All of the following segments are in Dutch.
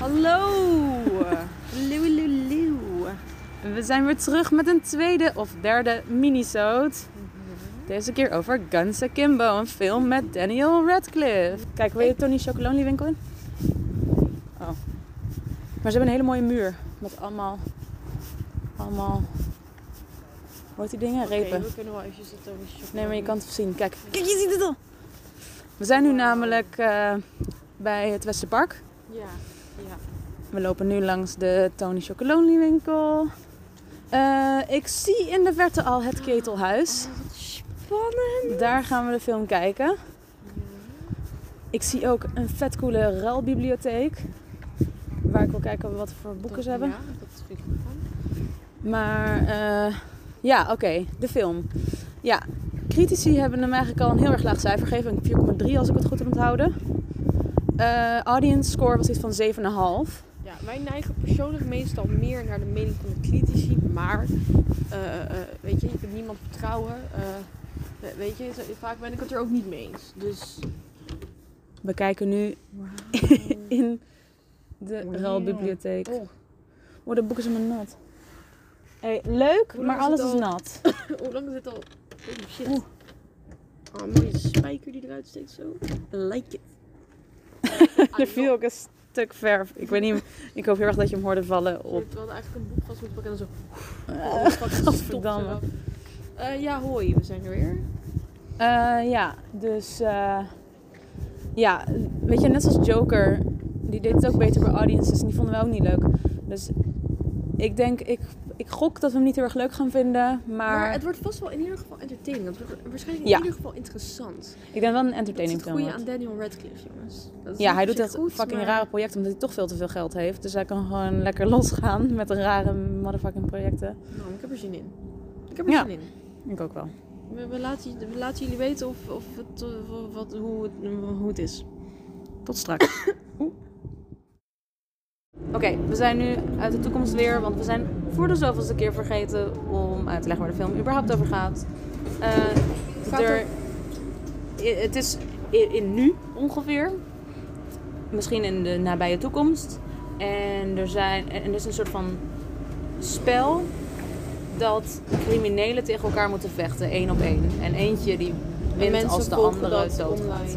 Hallo! Hallo. We zijn weer terug met een tweede of derde minisode. Deze keer over Guns Akimbo, een film met Daniel Radcliffe. Kijk, wil je Tony Chocolonely winkel in? Oh. Maar ze hebben een hele mooie muur met allemaal, allemaal, heet die dingen? Repen. Oké, we kunnen wel eventjes over chocolade. Nee, maar je kan het zien. Kijk, kijk, je ziet het al. We zijn nu namelijk eh, bij het Westerpark. Ja, ja. We lopen nu langs de Tony Chocolonely winkel. Eh, ik zie in de verte al het ketelhuis. Oh, spannend. Daar gaan we de film kijken. Ik zie ook een vet coole ruilbibliotheek. Waar ik wil kijken wat voor boeken ze hebben. Ja, dat vind ik van. Maar eh, ja, oké, de film. Ja, critici hebben hem eigenlijk al een heel erg laag cijfer gegeven. Een 4,3 als ik het goed heb onthouden. Eh, audience score was iets van 7,5. Ja, wij neigen persoonlijk meestal meer naar de mening van de critici. Maar, eh, eh, weet je, je kunt niemand vertrouwen. Eh, weet je, vaak ben ik het er ook niet mee eens. Dus... We kijken nu in de Wow. ruilbibliotheek. Oh, Oh, de boeken zijn maar nat. Hey, leuk, maar is alles is nat. hoe lang is het al? Oh shit. Oh, een mooie spijker die eruit steekt zo. I like it. er viel ook een stuk verf. Ik weet niet, ik hoop heel erg dat je hem hoorde vallen op. Hadden eigenlijk een boek vast moeten pakken en dan zo... Eh, Oh, eraf. Eh, ja, hoi, we zijn er weer. Eh, ja, dus ja, weet je, net zoals Joker, die deed het ook beter bij audiences en die vonden we ook niet leuk. Dus ik denk, ik, ik gok dat we hem niet heel erg leuk gaan vinden, maar, Maar het wordt vast wel in ieder geval entertaining. Het wordt waarschijnlijk in Ja. ieder geval interessant. ik denk wel een Dat is entertaining het film. goede aan Daniel Radcliffe, jongens. Dat is Ja, hij doet dat goed, fucking maar- rare project omdat hij toch veel te veel geld heeft. Dus hij kan gewoon lekker losgaan met rare motherfucking projecten. Nou, ik heb er zin in. Ik heb er Ja. zin in. Ik ook wel. We, we laten, we laten jullie weten of, of het, eh, wat, hoe, het, hoe het is. Tot straks. Oké, we zijn nu uit de toekomst weer, want we zijn voor de zoveelste keer vergeten om uit te leggen waar de film überhaupt over gaat. Eh, Gaat er, het is in, in nu ongeveer, misschien in de nabije toekomst. En er, zijn, en er is een soort van spel dat criminelen tegen elkaar moeten vechten, één op één. En eentje die wint mensen als de andere doodgaat.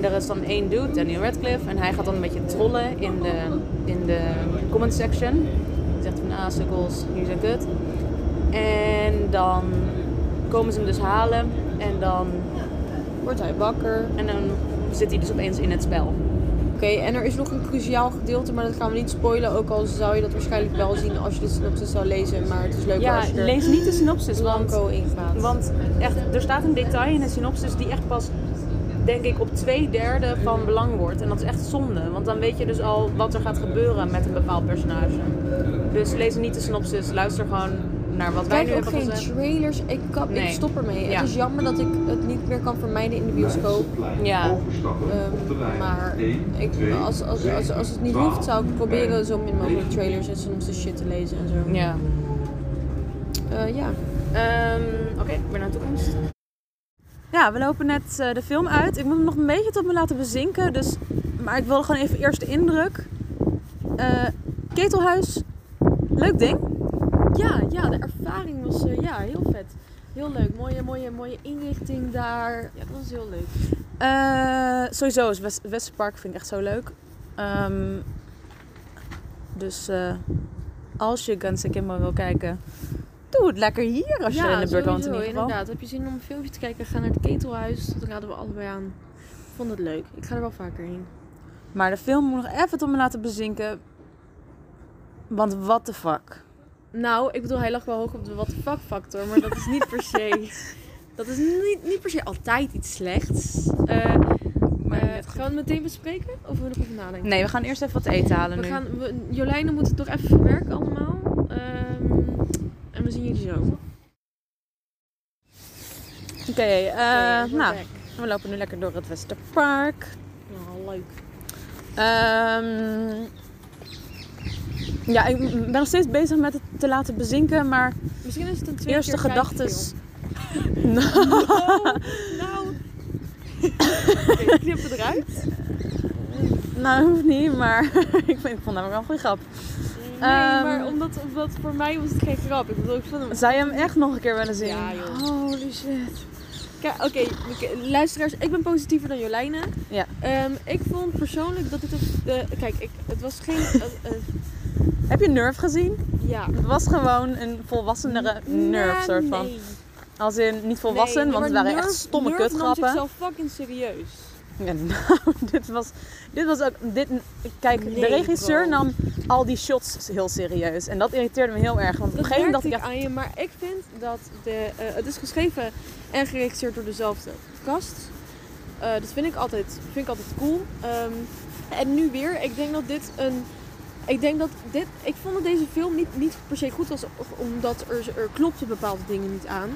Ja. En er is dan één dude, Daniel Radcliffe. En hij gaat dan een beetje trollen in de, in de comment section. Hij zegt van, ah, sukkels, jullie zijn kut. En dan komen ze hem dus halen. En dan, Wordt hij wakker. en dan zit hij dus opeens in het spel. Oké, en er is nog een cruciaal gedeelte, maar dat gaan we niet spoilen. Ook al zou je dat waarschijnlijk wel zien als je de synopsis zou lezen. Maar het is leuk Ja, als je er lees niet de synopsis, want, want echt, er staat een detail in de synopsis die echt pas, denk ik, op twee derde van belang wordt. En dat is echt zonde, want dan weet je dus al wat er gaat gebeuren met een bepaald personage. Dus lees niet de synopsis, luister gewoon naar wat wij Kijk nu ook hebben geen gezegd. trailers. Ik, kan, Nee. ik stop ermee. Ja. Het is jammer dat ik het niet meer kan vermijden in de bioscoop. Ja, Ehm, maar ik, als, als, als, als het niet hoeft, zou ik proberen zo min mogelijk trailers en synopsis shit te lezen en zo. ja. Eh, ja. Ehm, Oké, weer naar de toekomst. Ja, we lopen net eh, de film uit. Ik moet hem nog een beetje tot me laten bezinken. Dus, maar ik wil gewoon even eerst de indruk. Eh, ketelhuis, leuk ding. Ja, ja, de ervaring was eh, ja, heel vet. Heel leuk. Mooie, mooie, mooie inrichting daar. Ja, dat was heel leuk. Sowieso is West Westerpark vind ik echt zo leuk. Ehm, dus als je Guns Akimbo wil kijken, doe het lekker hier als je in de buurt woont in ieder geval. inderdaad. Heb je zin om een filmpje te kijken? Ga naar het ketelhuis. Dat raden we allebei aan. Ik vond het leuk. Ik ga er wel vaker heen. Maar de film moet nog even tot me laten bezinken. Want what the fuck. Nou, ik bedoel, hij lag wel hoog op de what the fuck factor, maar dat is niet per se. Dat is niet, niet per se altijd iets slechts. Maar net gaan we het meteen bespreken? Of we nog even nadenken? Nee, we gaan eerst even wat eten halen We nu. gaan, we, Jolijnen moet het nog even verwerken allemaal. Zien jullie zo. Oké, eh, we're nou, back. we lopen nu lekker door het Westerpark. Nou, leuk. Ehm ja, ik ben nog steeds bezig met het te laten bezinken, maar Misschien is het een twee eerste keer gedachtes. kijkfilm. Nou, nou. Oké, knip het eruit. Nou, hoeft niet, maar ik, vind, ik vond hem wel een goede grap. Nee, Ehm, maar omdat, omdat voor mij was het geen grap. Ik bedoel, ik vond hem... Zou je hem echt nog een keer willen zien? Ja, joh. Holy shit. Kijk, Oké, luisteraars, ik ben positiever dan Jolijne. Ja. Ehm, ik vond persoonlijk dat dit... eh, kijk, ik, het was geen... eh, Heb je Nerve gezien? ja. Het was gewoon een volwassenere Nerve soort van. nee. Als in niet volwassen, Nee, want het waren echt stomme Nerve nam kutgrappen. zichzelf fucking serieus. Ja, nou, dit was, dit was ook. Dit, kijk, de regisseur bro. nam al die shots heel serieus. En dat irriteerde me heel erg. Want op een gegeven moment dacht ik aan je, maar ik vind dat de, eh, het is geschreven en geregisseerd door dezelfde cast. Eh, dat vind ik altijd, vind ik altijd cool. Ehm, en nu weer, ik denk dat dit een. Ik denk dat dit. Ik vond dat deze film niet, niet per se goed was, omdat er, er klopten bepaalde dingen niet aan.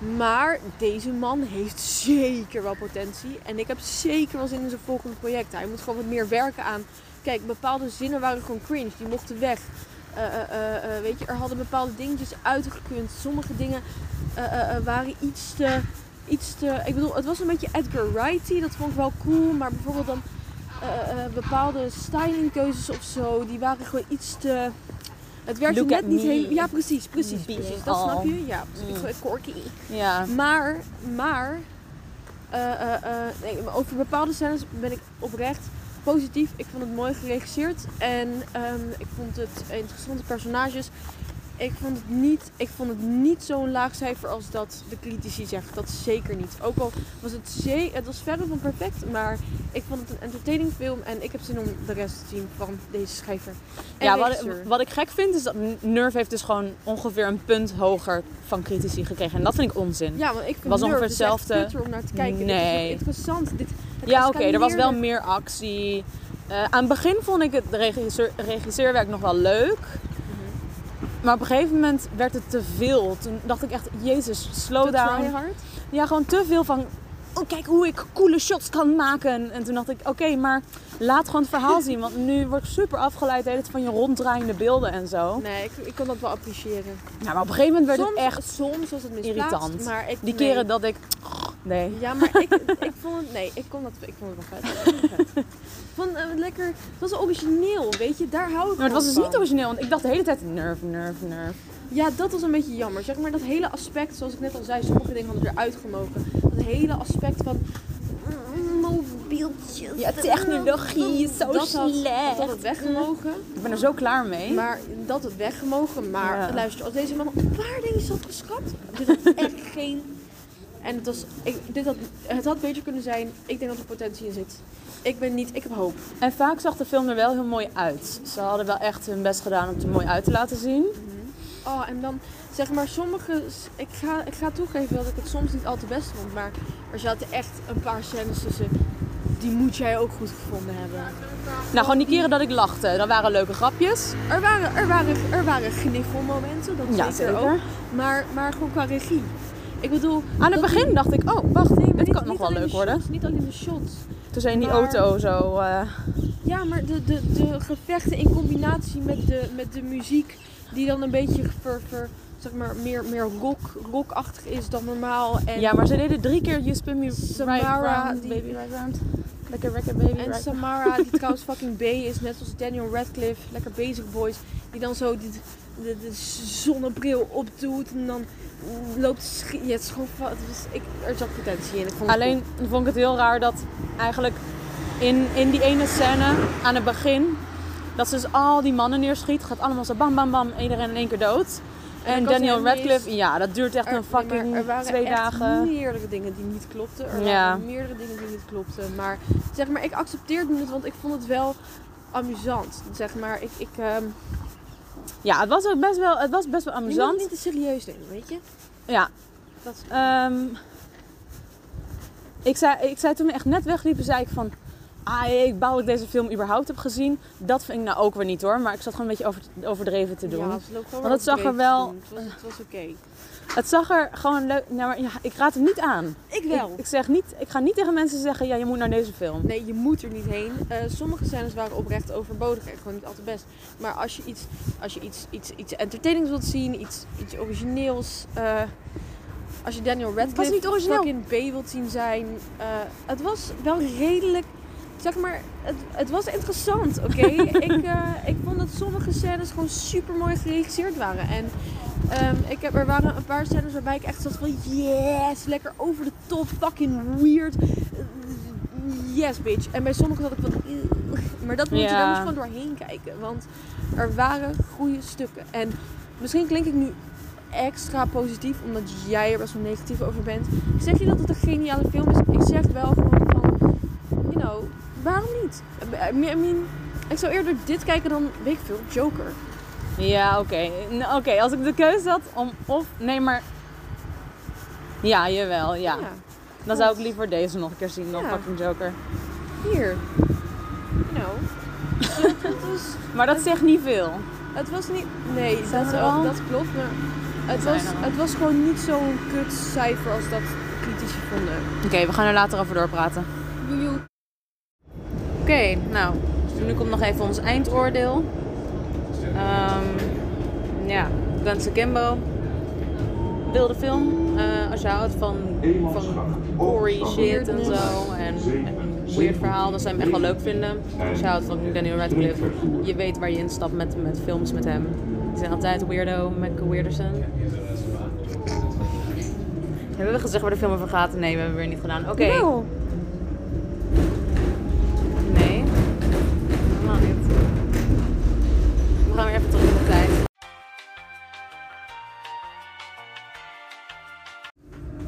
Maar deze man heeft zeker wel potentie. En ik heb zeker wel zin in zijn volgende project. Hij moet gewoon wat meer werken aan. Kijk, bepaalde zinnen waren gewoon cringe. Die mochten weg. Eh, eh, eh, weet je, er hadden bepaalde dingetjes uitgekund. Sommige dingen waren iets te, iets te... Ik bedoel, het was een beetje Edgar Wrighty. Dat vond ik wel cool. Maar bijvoorbeeld dan bepaalde stylingkeuzes of zo. Die waren gewoon iets te... Het werkte net niet helemaal... Ja, precies, precies, precies. Dat snap je? Ja, Mm. Corky. Ja. Maar, maar, eh, eh, eh, nee, over bepaalde scènes ben ik oprecht positief. Ik vond het mooi geregisseerd en ehm, ik vond het interessante personages. Ik vond het niet, ik vond het niet zo'n laag cijfer als dat de critici zeggen. Dat zeker niet. Ook al was het zeker, het was verre van perfect, maar ik vond het een entertaining film en ik heb zin om de rest te zien van deze schrijver. En Ja, wat, wat ik gek vind is dat Nerve heeft dus gewoon ongeveer een punt hoger van critici gekregen. En dat vind ik onzin. Ja, want ik vind Was ongeveer dus echt hetzelfde. kutter om naar te kijken. Nee. Dit interessant. Dit, Ja, oké, er was wel meer actie. Eh, aan het begin vond ik het regisseur, regisseurwerk nog wel leuk. Maar op een gegeven moment werd het te veel. Toen dacht ik echt, jezus, slow Te down. tryhard. Ja, gewoon te veel van, oh kijk hoe ik coole shots kan maken. En toen dacht ik, oké, maar laat gewoon het verhaal zien. Want nu word ik super afgeleid de hele tijd van je ronddraaiende beelden en zo. Nee, ik, ik kan dat wel appreciëren. Nou, maar op een gegeven moment werd soms, het echt soms was het misplaatst, irritant. Maar ik, die nee. keren dat ik, nee. Ja, maar ik, ik vond het... Nee, ik, kon dat, ik vond het wel vet. Ik vond het. Van, eh, lekker... Het was origineel, weet je? Daar hou ik Maar het was dus niet van. origineel, want ik dacht de hele tijd nerve, nerve, nerve. Ja, dat was een beetje jammer. Zeg maar dat hele aspect, zoals ik net al zei, sommige dingen hadden eruit gemogen. Dat hele aspect van mm, mobieltjes. Ja, technologie is zo dat had, slecht. Dat had het weggemogen. Ik ben er zo klaar mee. Maar dat het weggemogen. Maar Ja. luister, als deze man op een paar dingen had geschrapt, dit had echt geen. En het, was, ik, dit had, het had beter kunnen zijn. Ik denk dat er potentie in zit. Ik ben niet, ik heb hoop. En vaak zag de film er wel heel mooi uit. Ze hadden wel echt hun best gedaan om het er mooi uit te laten zien. Oh, en dan zeg maar sommige. Ik ga, ik ga toegeven dat ik het soms niet al te best vond. Maar er zaten echt een paar scènes tussen. Die moet jij ook goed gevonden hebben. Nou, gewoon die keren dat ik lachte. Dat waren leuke grapjes. Er waren, er waren, er waren gniffelmomenten, dat Ja, zeker, zeker. ook. Maar, maar gewoon qua regie. Ik bedoel, Aan het begin dacht ik, oh, wacht, Nee, dit kan nog wel leuk de worden. shots, niet alleen de shots. Toen zijn die Maar- auto zo... eh, Ja, maar de, de, de gevechten in combinatie met de, met de muziek, die dan een beetje ver, ver, zeg maar, meer, meer rock, rockachtig is dan normaal. En, Ja, maar ze deden drie keer You Spin Me Samara, Right Round, die- Baby Right Round. Lekker record baby en right Samara, die trouwens fucking B is, net zoals Daniel Radcliffe, lekker Basic Boys, die dan zo die, de, de zonnebril opdoet en dan loopt Ja, het is gewoon... was, ik, er zat potentie in. Ik vond Alleen vond ik het heel raar dat eigenlijk in, in die ene scène aan het begin, dat ze dus al die mannen neerschiet, gaat allemaal zo bam bam bam, iedereen in één keer dood. En Daniel Radcliffe, ja, dat duurt echt Er- een fucking er waren twee echt dagen. meerdere dingen die niet klopten. Er Ja. waren meerdere dingen die niet klopten. Maar zeg maar, ik accepteerde het, want ik vond het wel amusant. Zeg maar, ik... ik Ja, het was ook best wel, het was best wel je moet amusant. het niet te serieus nemen, weet je? Ja. Dat is- Ehm, ik, zei, ik zei toen we echt net wegliepen, zei ik van... Ah, ik bouw dat ik deze film überhaupt heb gezien. Dat vind ik nou ook weer niet hoor. Maar ik zat gewoon een beetje over, overdreven te doen. Ja, gewoon Want het zag er wel-. Het was, het was oké. Het zag er gewoon leuk... Nou, maar ja, ik raad hem niet aan. Ik wel. ik, zeg niet, ik ga niet tegen mensen zeggen, ja, je moet naar deze film. Nee, je moet er niet heen. Eh, sommige scènes waren oprecht overbodig en gewoon niet altijd best. Maar als je iets, als je iets, iets, iets entertainings wilt zien, iets, iets origineels. eh, als je Daniel Radcliffe niet origineel. fucking B wilt zien zijn. eh, het was wel redelijk. Zeg maar, het, het was interessant, oké? ik, eh, ik vond dat sommige scènes gewoon super mooi geregisseerd waren. En ehm, ik heb, er waren een paar scènes waarbij ik echt zat van yes, lekker over de top, fucking weird. Yes, bitch. En bij sommige zat ik van maar dat moet je, daar moet je gewoon doorheen kijken. Want er waren goede stukken. En misschien klink ik nu extra positief, omdat jij er best wel negatief over bent. Ik zeg niet dat het een geniale film is. Ik zeg wel gewoon van, you know, waarom niet? I mean, I mean, ik zou eerder dit kijken dan, weet ik veel, Joker. Ja, oké. Oké, als ik de keuze had om of... Nee, maar... Ja, jawel, ja. Dan zou ik liever deze nog een keer zien dan Ja. fucking Joker. Hier. You know. was, Maar dat zegt niet veel. het was niet... Nee, dat, klopt. Maar het was, het was gewoon niet zo'n kut cijfer als dat critici vonden. Oké, we gaan er later over doorpraten. Oké, nou, nu komt nog even ons eindoordeel. Ehm, ja, Guns Akimbo. Wilde film. Eh, als je houdt van, van gory shit en zo. En, weird verhaal, dan zou je hem echt wel leuk vinden. Als je houdt van Daniel Radcliffe. Je weet waar je instapt met, met films met hem. Die zijn altijd weirdo, Mac Weirderson. Hebben we gezegd waar de film over gaat? Nee, we hebben weer niet gedaan. Oké.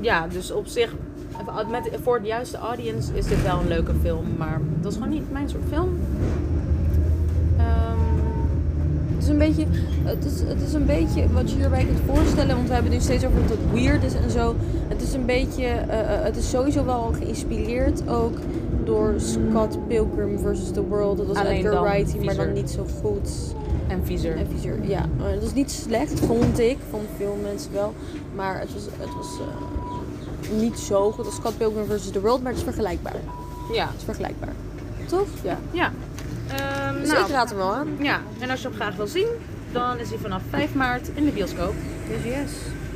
Ja, dus op zich, met, voor de juiste audience is dit wel een leuke film, maar dat is gewoon niet mijn soort film. Ehm, Het is een beetje, het is, het is een beetje wat je hierbij kunt voorstellen, want we hebben het nu steeds over dat het weird is en zo. Het is een beetje, eh, eh, het is sowieso wel geïnspireerd ook door Scott Pilgrim vs. The World. Dat was Alleen Edgar Wright, maar viezer. dan niet zo goed. en viezer. En ja. Eh, Dat is niet slecht, vond ik, van veel mensen wel. Maar het was, het was eh, niet zo goed als Scott Pilgrim vs. The World, maar het is vergelijkbaar. Ja, Het is vergelijkbaar. Toch? Ja. ja. Ehm, Dus nou, ik raad hem wel aan. ja, en als je hem graag wil zien, dan is hij vanaf 5 maart in de bioscoop. Dus yes.